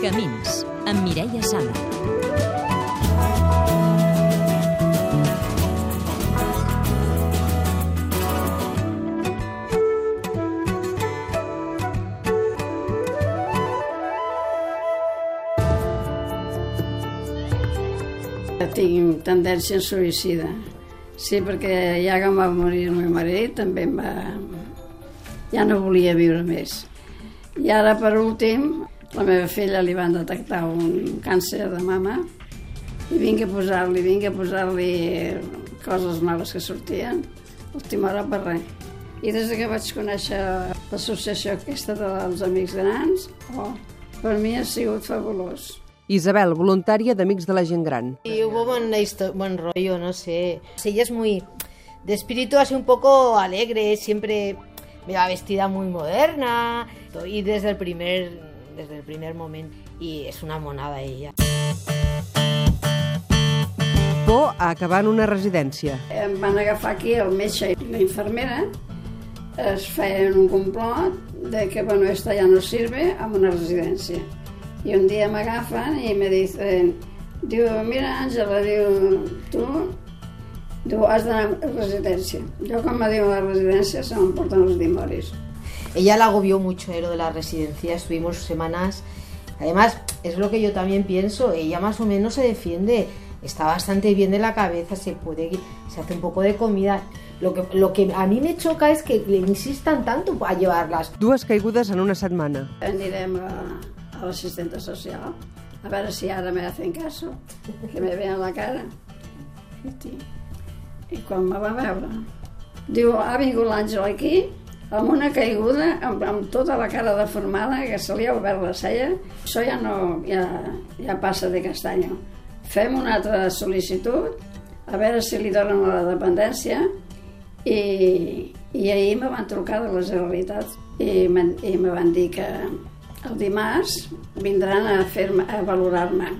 Camins, amb Mireia Sala. Tinc tendència suïcida. Sí, perquè ja que em va morir el meu marit, també em va... ja no volia viure més. I ara, per últim, la meva filla li van detectar un càncer de mama i vinc a posar-li, vinc a posar-li coses noves que sortien, última hora per res. I des que vaig conèixer l'associació aquesta dels Amics Grans, oh, per mi ha sigut fabulós. Isabel, voluntària d'Amics de la Gent Gran. Y hubo buen, histo- buen rollo, no sé. Ella es muy de espíritu así un poco alegre, siempre me va vestida muy moderna y desde el primer desde el primer momento y es una monada ella. Por a acabar en una residència. Em van agafar aquí el metge i la infermera, es feien un complot de que, bueno, esta ya no sirve a una residencia. Y un día me agafan y me dicen, diu, mira, Àngela, diu, tu, diu, has d'anar a residència. Jo, quan me diu a la residència, se m'emporten els dimoris. Ella la agobió mucho eh, lo de la residencia, estuvimos semanas. Además, es lo que yo también pienso, ella más o menos se defiende, está bastante bien de la cabeza, se puede, se hace un poco de comida. Lo que, lo que a mí me choca es que le insistan tanto a llevarlas. Dues caigudes en una setmana. Anirem a, a l'assistenta social, a veure si ara me hacen caso, que me vean la cara. Hosti. I quan me va veure, diu, ha vingut l'Àngel aquí amb una caiguda, amb, amb tota la cara deformada, que se li ha obert la cella. Això ja no, ja, ja passa de castanyo. Fem una altra sol·licitud, a veure si li donen la dependència, i, i ahir me van trucar de la Generalitat i, me- i me van dir que el dimarts vindran a, fer a valorar-me.